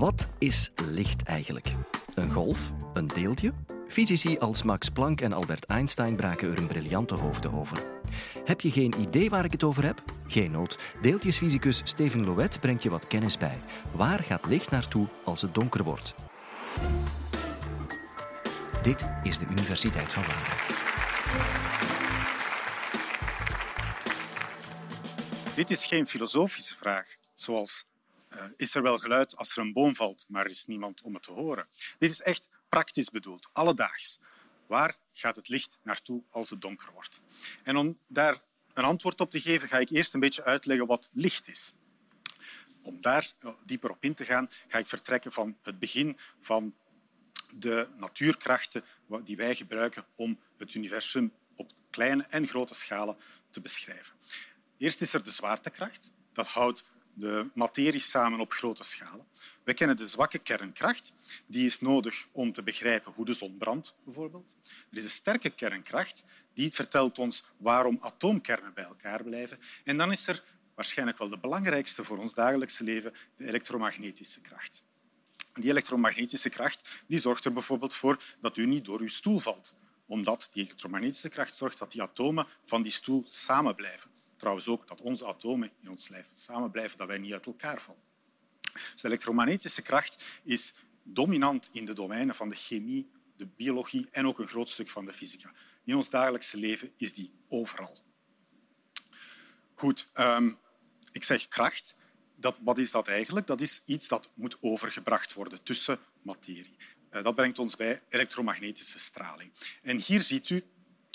Wat is licht eigenlijk? Een golf? Een deeltje? Fysici als Max Planck en Albert Einstein braken er een briljante hoofden over. Heb je geen idee waar ik het over heb? Geen nood. Deeltjesfysicus Steven Louet brengt je wat kennis bij. Waar gaat licht naartoe als het donker wordt? Dit is de Universiteit van Vlaanderen. Dit is geen filosofische vraag, zoals uh, is er wel geluid als er een boom valt, maar er is niemand om het te horen. Dit is echt praktisch bedoeld, alledaags. Waar gaat het licht naartoe als het donker wordt? En om daar een antwoord op te geven, ga ik eerst een beetje uitleggen wat licht is. Om daar dieper op in te gaan, ga ik vertrekken van het begin van de natuurkrachten die wij gebruiken om het universum op kleine en grote schalen te beschrijven. Eerst is er de zwaartekracht. Dat houdt de materie samen op grote schalen. We kennen de zwakke kernkracht. Die is nodig om te begrijpen hoe de zon brandt, bijvoorbeeld. Er is een sterke kernkracht. Die vertelt ons waarom atoomkernen bij elkaar blijven. En dan is er waarschijnlijk wel de belangrijkste voor ons dagelijkse leven, de elektromagnetische kracht. Die elektromagnetische kracht die zorgt er bijvoorbeeld voor dat u niet door uw stoel valt, omdat die elektromagnetische kracht zorgt dat die atomen van die stoel samen blijven. Trouwens ook dat onze atomen in ons lijf samen blijven, dat wij niet uit elkaar vallen. Dus de elektromagnetische kracht is dominant in de domeinen van de chemie, de biologie en ook een groot stuk van de fysica. In ons dagelijkse leven is die overal. Goed, um, ik zeg kracht. Dat, wat is dat eigenlijk? Dat is iets dat moet overgebracht worden tussen materie. Uh, dat brengt ons bij elektromagnetische straling. En hier ziet u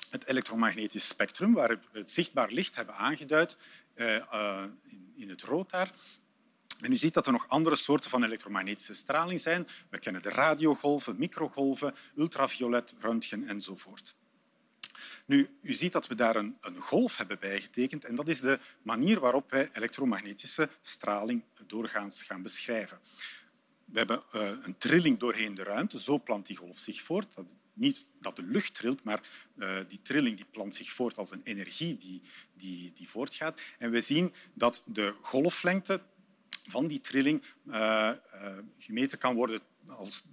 het elektromagnetisch spectrum, waar we het zichtbaar licht hebben aangeduid uh, in, in, het rood daar. En u ziet dat er nog andere soorten van elektromagnetische straling zijn. We kennen de radiogolven, microgolven, ultraviolet, röntgen enzovoort. Nu, u ziet dat we daar een, een, golf hebben bijgetekend en dat is de manier waarop wij elektromagnetische straling doorgaans gaan beschrijven. We hebben uh, een trilling doorheen de ruimte, zo plant die golf zich voort. Dat niet dat de lucht trilt, maar uh, die trilling die plant zich voort als een energie die, die, die voortgaat. En we zien dat de golflengte van die trilling uh, gemeten kan worden als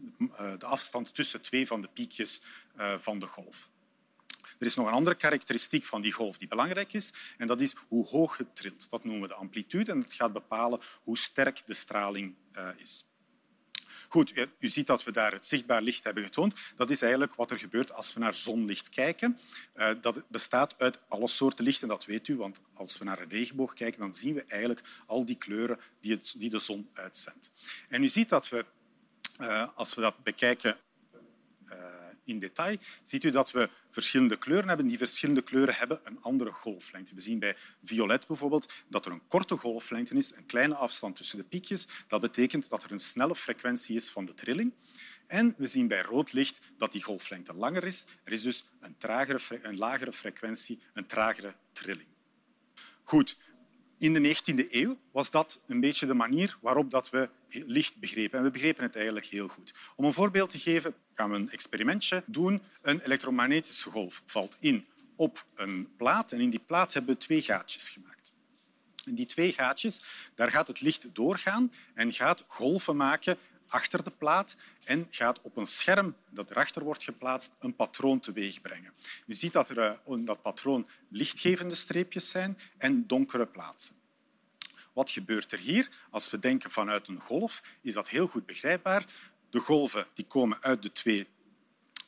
de afstand tussen twee van de piekjes van de golf. Er is nog een andere karakteristiek van die golf die belangrijk is, en dat is hoe hoog het trilt. Dat noemen we de amplitude en dat gaat bepalen hoe sterk de straling is. Goed, u ziet dat we daar het zichtbaar licht hebben getoond. Dat is eigenlijk wat er gebeurt als we naar zonlicht kijken. Eh, dat bestaat uit alle soorten licht en dat weet u, want als we naar een regenboog kijken, dan zien we eigenlijk al die kleuren die, de zon uitzendt. En u ziet dat we, uh, als we dat bekijken in detail, ziet u dat we verschillende kleuren hebben. Die verschillende kleuren hebben een andere golflengte. We zien bij violet bijvoorbeeld dat er een korte golflengte is, een kleine afstand tussen de piekjes. Dat betekent dat er een snelle frequentie is van de trilling. En we zien bij rood licht dat die golflengte langer is. Er is dus een, tragere, een lagere frequentie, een tragere trilling. Goed, in de 19e eeuw was dat een beetje de manier waarop dat we licht begrepen. En we begrepen het eigenlijk heel goed. Om een voorbeeld te geven, gaan we een experimentje doen. Een elektromagnetische golf valt in op een plaat en in die plaat hebben we twee gaatjes gemaakt. In die twee gaatjes daar gaat het licht doorgaan en gaat golven maken achter de plaat en gaat op een scherm dat erachter wordt geplaatst een patroon teweegbrengen. U ziet dat er in eh, dat patroon lichtgevende streepjes zijn en donkere plaatsen. Wat gebeurt er hier? Als we denken vanuit een golf, is dat heel goed begrijpbaar. De golven die komen uit de twee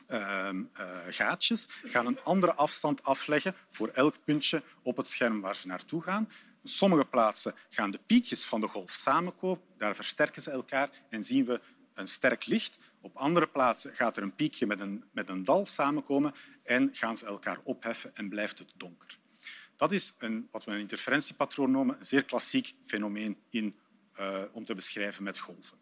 uh, uh, gaatjes, gaan een andere afstand afleggen voor elk puntje op het scherm waar ze naartoe gaan. Sommige plaatsen gaan de piekjes van de golf samenkomen, daar versterken ze elkaar en zien we een sterk licht. Op andere plaatsen gaat er een piekje met een, met een dal samenkomen en gaan ze elkaar opheffen en blijft het donker. Dat is een, wat we een interferentiepatroon noemen, een zeer klassiek fenomeen in, uh, om te beschrijven met golven.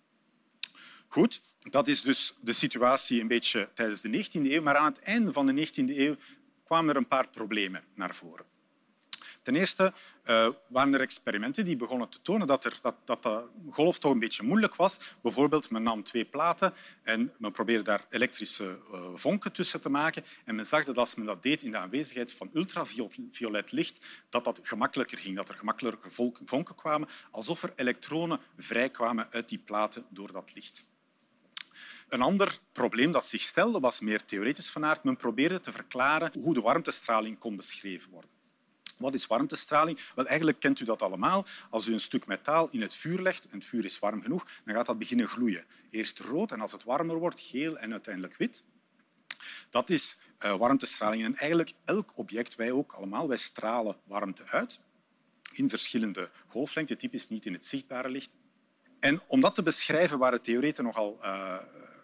Goed, dat is dus de situatie een beetje tijdens de 19e eeuw. Maar aan het einde van de 19e eeuw kwamen er een paar problemen naar voren. Ten eerste uh, waren er experimenten die begonnen te tonen dat, er, dat, dat de golf toch een beetje moeilijk was. Bijvoorbeeld, men nam twee platen en men probeerde daar elektrische uh, vonken tussen te maken. En men zag dat als men dat deed in de aanwezigheid van ultraviolet licht, dat dat gemakkelijker ging, dat er gemakkelijker vonken kwamen, alsof er elektronen vrijkwamen uit die platen door dat licht. Een ander probleem dat zich stelde was meer theoretisch van aard. Men probeerde te verklaren hoe de warmtestraling kon beschreven worden. Wat is warmtestraling? Wel, eigenlijk kent u dat allemaal. Als u een stuk metaal in het vuur legt en het vuur is warm genoeg, dan gaat dat beginnen gloeien. Eerst rood en als het warmer wordt, geel en uiteindelijk wit. Dat is uh, warmtestraling. En eigenlijk elk object, wij ook allemaal, wij stralen warmte uit in verschillende golflengten, typisch niet in het zichtbare licht. En om dat te beschrijven waren theoreten nogal uh,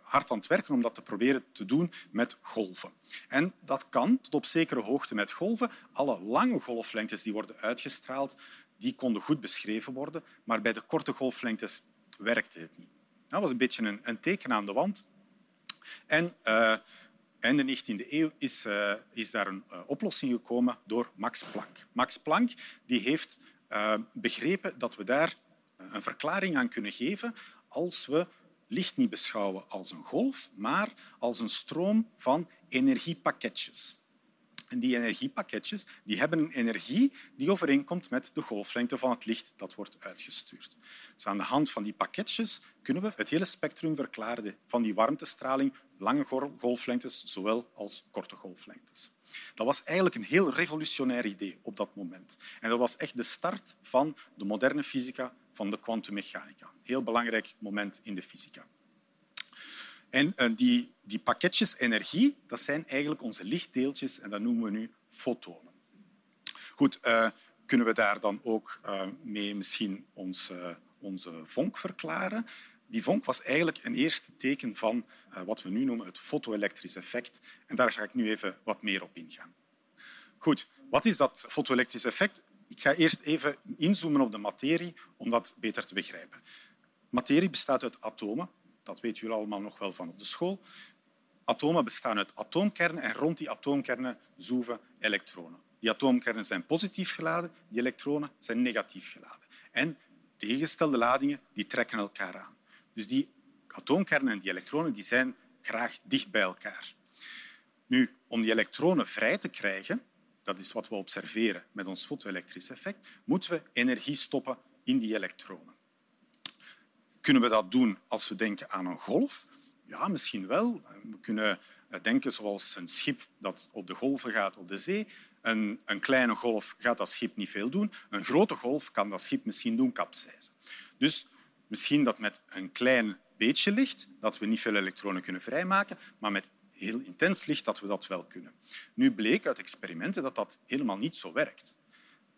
hard aan het werken om dat te proberen te doen met golven. En dat kan tot op zekere hoogte met golven. Alle lange golflengtes die worden uitgestraald, die konden goed beschreven worden, maar bij de korte golflengtes werkte het niet. Dat was een beetje een, een teken aan de wand. En uh, einde 19e eeuw is, uh, is daar een uh, oplossing gekomen door Max Planck. Max Planck die heeft begrepen dat we daar een verklaring aan kunnen geven als we licht niet beschouwen als een golf, maar als een stroom van energiepakketjes. En die energiepakketjes die hebben een energie die overeenkomt met de golflengte van het licht dat wordt uitgestuurd. Dus aan de hand van die pakketjes kunnen we het hele spectrum verklaren van die warmtestraling, lange golflengtes zowel als korte golflengtes. Dat was eigenlijk een heel revolutionair idee op dat moment. En dat was echt de start van de moderne fysica, van de kwantummechanica. Heel belangrijk moment in de fysica. En uh, die, die pakketjes energie, dat zijn eigenlijk onze lichtdeeltjes en dat noemen we nu fotonen. Goed, uh, kunnen we daar dan ook uh, mee misschien ons, onze vonk verklaren? Die vonk was eigenlijk een eerste teken van wat we nu noemen het fotoelektrisch effect. En daar ga ik nu even wat meer op ingaan. Goed, wat is dat fotoelektrisch effect? Ik ga eerst even inzoomen op de materie om dat beter te begrijpen. Materie bestaat uit atomen. Dat weten jullie allemaal nog wel van op de school. Atomen bestaan uit atoomkernen en rond die atoomkernen zoeven elektronen. Die atoomkernen zijn positief geladen, die elektronen zijn negatief geladen. En tegengestelde ladingen die trekken elkaar aan. Dus die atoomkernen en die elektronen die zijn graag dicht bij elkaar. Nu, om die elektronen vrij te krijgen, dat is wat we observeren met ons fotoelektrisch effect, moeten we energie stoppen in die elektronen. Kunnen we dat doen als we denken aan een golf? Ja, misschien wel. We kunnen denken zoals een schip dat op de golven gaat op de zee. Een, een kleine golf gaat dat schip niet veel doen. Een grote golf kan dat schip misschien doen kapseizen. Dus misschien dat met een klein beetje licht dat we niet veel elektronen kunnen vrijmaken, maar met heel intens licht dat we dat wel kunnen. Nu bleek uit experimenten dat dat helemaal niet zo werkt.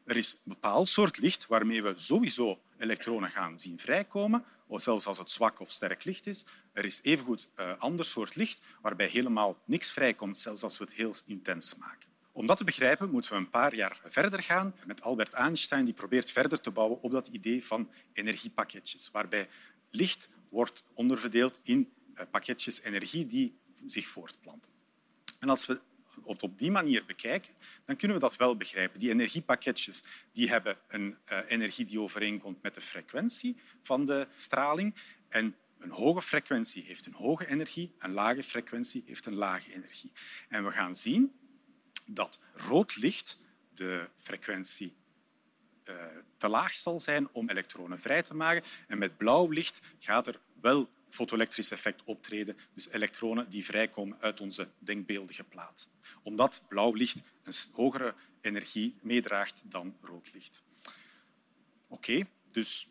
Er is een bepaald soort licht waarmee we sowieso elektronen gaan zien vrijkomen, of zelfs als het zwak of sterk licht is. Er is evengoed een eh, ander soort licht waarbij helemaal niks vrijkomt, zelfs als we het heel intens maken. Om dat te begrijpen moeten we een paar jaar verder gaan met Albert Einstein, die probeert verder te bouwen op dat idee van energiepakketjes, waarbij licht wordt onderverdeeld in eh, pakketjes energie die zich voortplanten. En als we het op die manier bekijken, dan kunnen we dat wel begrijpen. Die energiepakketjes die hebben een uh, energie die overeenkomt met de frequentie van de straling. En een hoge frequentie heeft een hoge energie, een lage frequentie heeft een lage energie. En we gaan zien dat rood licht de frequentie uh, te laag zal zijn om elektronen vrij te maken. En met blauw licht gaat er wel fotoelektrisch effect optreden, dus elektronen die vrijkomen uit onze denkbeeldige plaat. Omdat blauw licht een hogere energie meedraagt dan rood licht. Oké, dus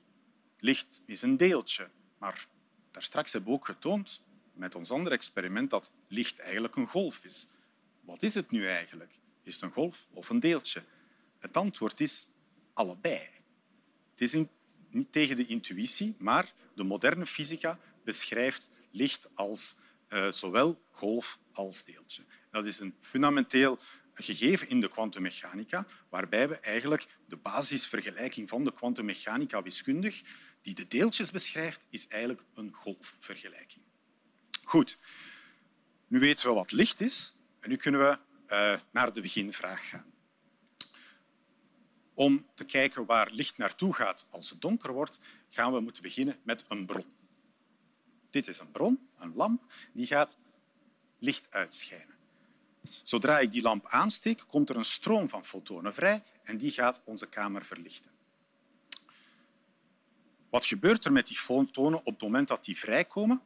licht is een deeltje, maar daar straks hebben we ook getoond met ons andere experiment dat licht eigenlijk een golf is. Wat is het nu eigenlijk? Is het een golf of een deeltje? Het antwoord is allebei. Het is niet tegen de intuïtie, maar de moderne fysica beschrijft licht als uh, zowel golf als deeltje. Dat is een fundamenteel gegeven in de kwantummechanica, waarbij we eigenlijk de basisvergelijking van de kwantummechanica wiskundig, die de deeltjes beschrijft, is eigenlijk een golfvergelijking. Goed, nu weten we wat licht is en nu kunnen we uh, naar de beginvraag gaan. Om te kijken waar licht naartoe gaat als het donker wordt, gaan we moeten beginnen met een bron. Dit is een bron, een lamp, die gaat licht uitschijnen. Zodra ik die lamp aansteek, komt er een stroom van fotonen vrij en die gaat onze kamer verlichten. Wat gebeurt er met die fotonen op het moment dat die vrijkomen?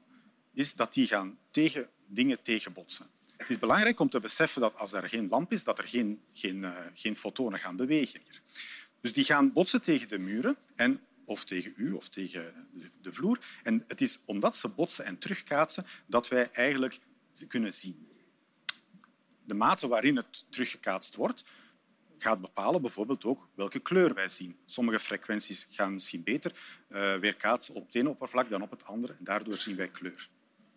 Is dat die gaan tegen dingen tegenbotsen. Het is belangrijk om te beseffen dat als er geen lamp is, dat er geen, geen, uh, geen fotonen gaan bewegen. Hier. Dus die gaan botsen tegen de muren en, of tegen u of tegen de vloer. En het is omdat ze botsen en terugkaatsen dat wij eigenlijk kunnen zien. De mate waarin het teruggekaatst wordt, gaat bepalen bijvoorbeeld ook welke kleur wij zien. Sommige frequenties gaan misschien beter uh, weerkaatsen op het ene oppervlak dan op het andere en daardoor zien wij kleur.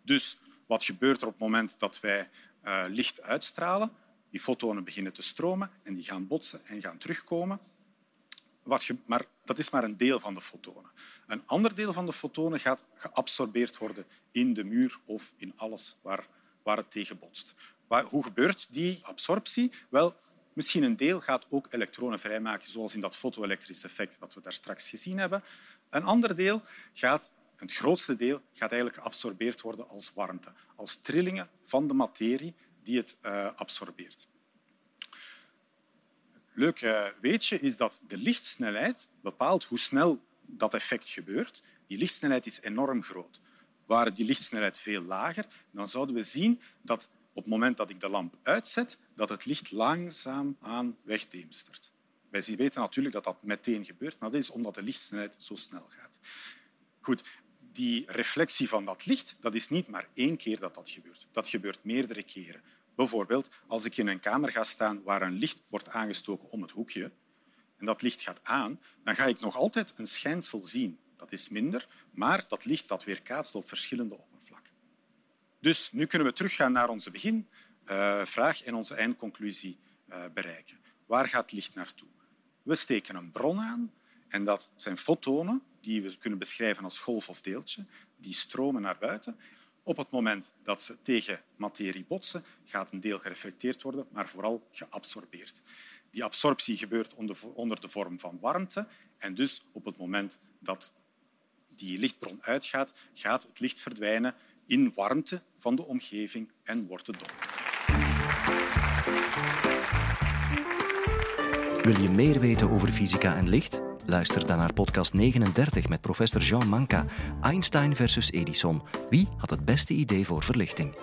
Dus wat gebeurt er op het moment dat wij uh, licht uitstralen? Die fotonen beginnen te stromen en die gaan botsen en gaan terugkomen. Wat maar dat is maar een deel van de fotonen. Een ander deel van de fotonen gaat geabsorbeerd worden in de muur of in alles waar, waar het tegen botst. Hoe gebeurt die absorptie? Wel, misschien een deel gaat ook elektronen vrijmaken, zoals in dat fotoelektrisch effect dat we daar straks gezien hebben. Een ander deel gaat het grootste deel gaat eigenlijk geabsorbeerd worden als warmte, als trillingen van de materie die het uh, absorbeert. Leuk uh, weetje is dat de lichtsnelheid bepaalt hoe snel dat effect gebeurt. Die lichtsnelheid is enorm groot. Waren die lichtsnelheid veel lager, dan zouden we zien dat op het moment dat ik de lamp uitzet, dat het licht langzaam aan wegdeemstert. Wij weten natuurlijk dat dat meteen gebeurt, maar dat is omdat de lichtsnelheid zo snel gaat. Goed, die reflectie van dat licht, dat is niet maar één keer dat dat gebeurt. Dat gebeurt meerdere keren. Bijvoorbeeld, als ik in een kamer ga staan waar een licht wordt aangestoken om het hoekje en dat licht gaat aan, dan ga ik nog altijd een schijnsel zien. Dat is minder, maar dat licht dat weerkaatst op verschillende oppervlakken. Dus nu kunnen we teruggaan naar onze beginvraag en onze eindconclusie eh, bereiken. Waar gaat licht naartoe? We steken een bron aan en dat zijn fotonen die we kunnen beschrijven als golf of deeltje. Die stromen naar buiten. Op het moment dat ze tegen materie botsen, gaat een deel gereflecteerd worden, maar vooral geabsorbeerd. Die absorptie gebeurt onder de vorm van warmte en dus op het moment dat die lichtbron uitgaat, gaat het licht verdwijnen in warmte van de omgeving en wordt het donker. Wil je meer weten over fysica en licht? Luister dan naar podcast 39 met professor Jean Manca. Einstein versus Edison. Wie had het beste idee voor verlichting?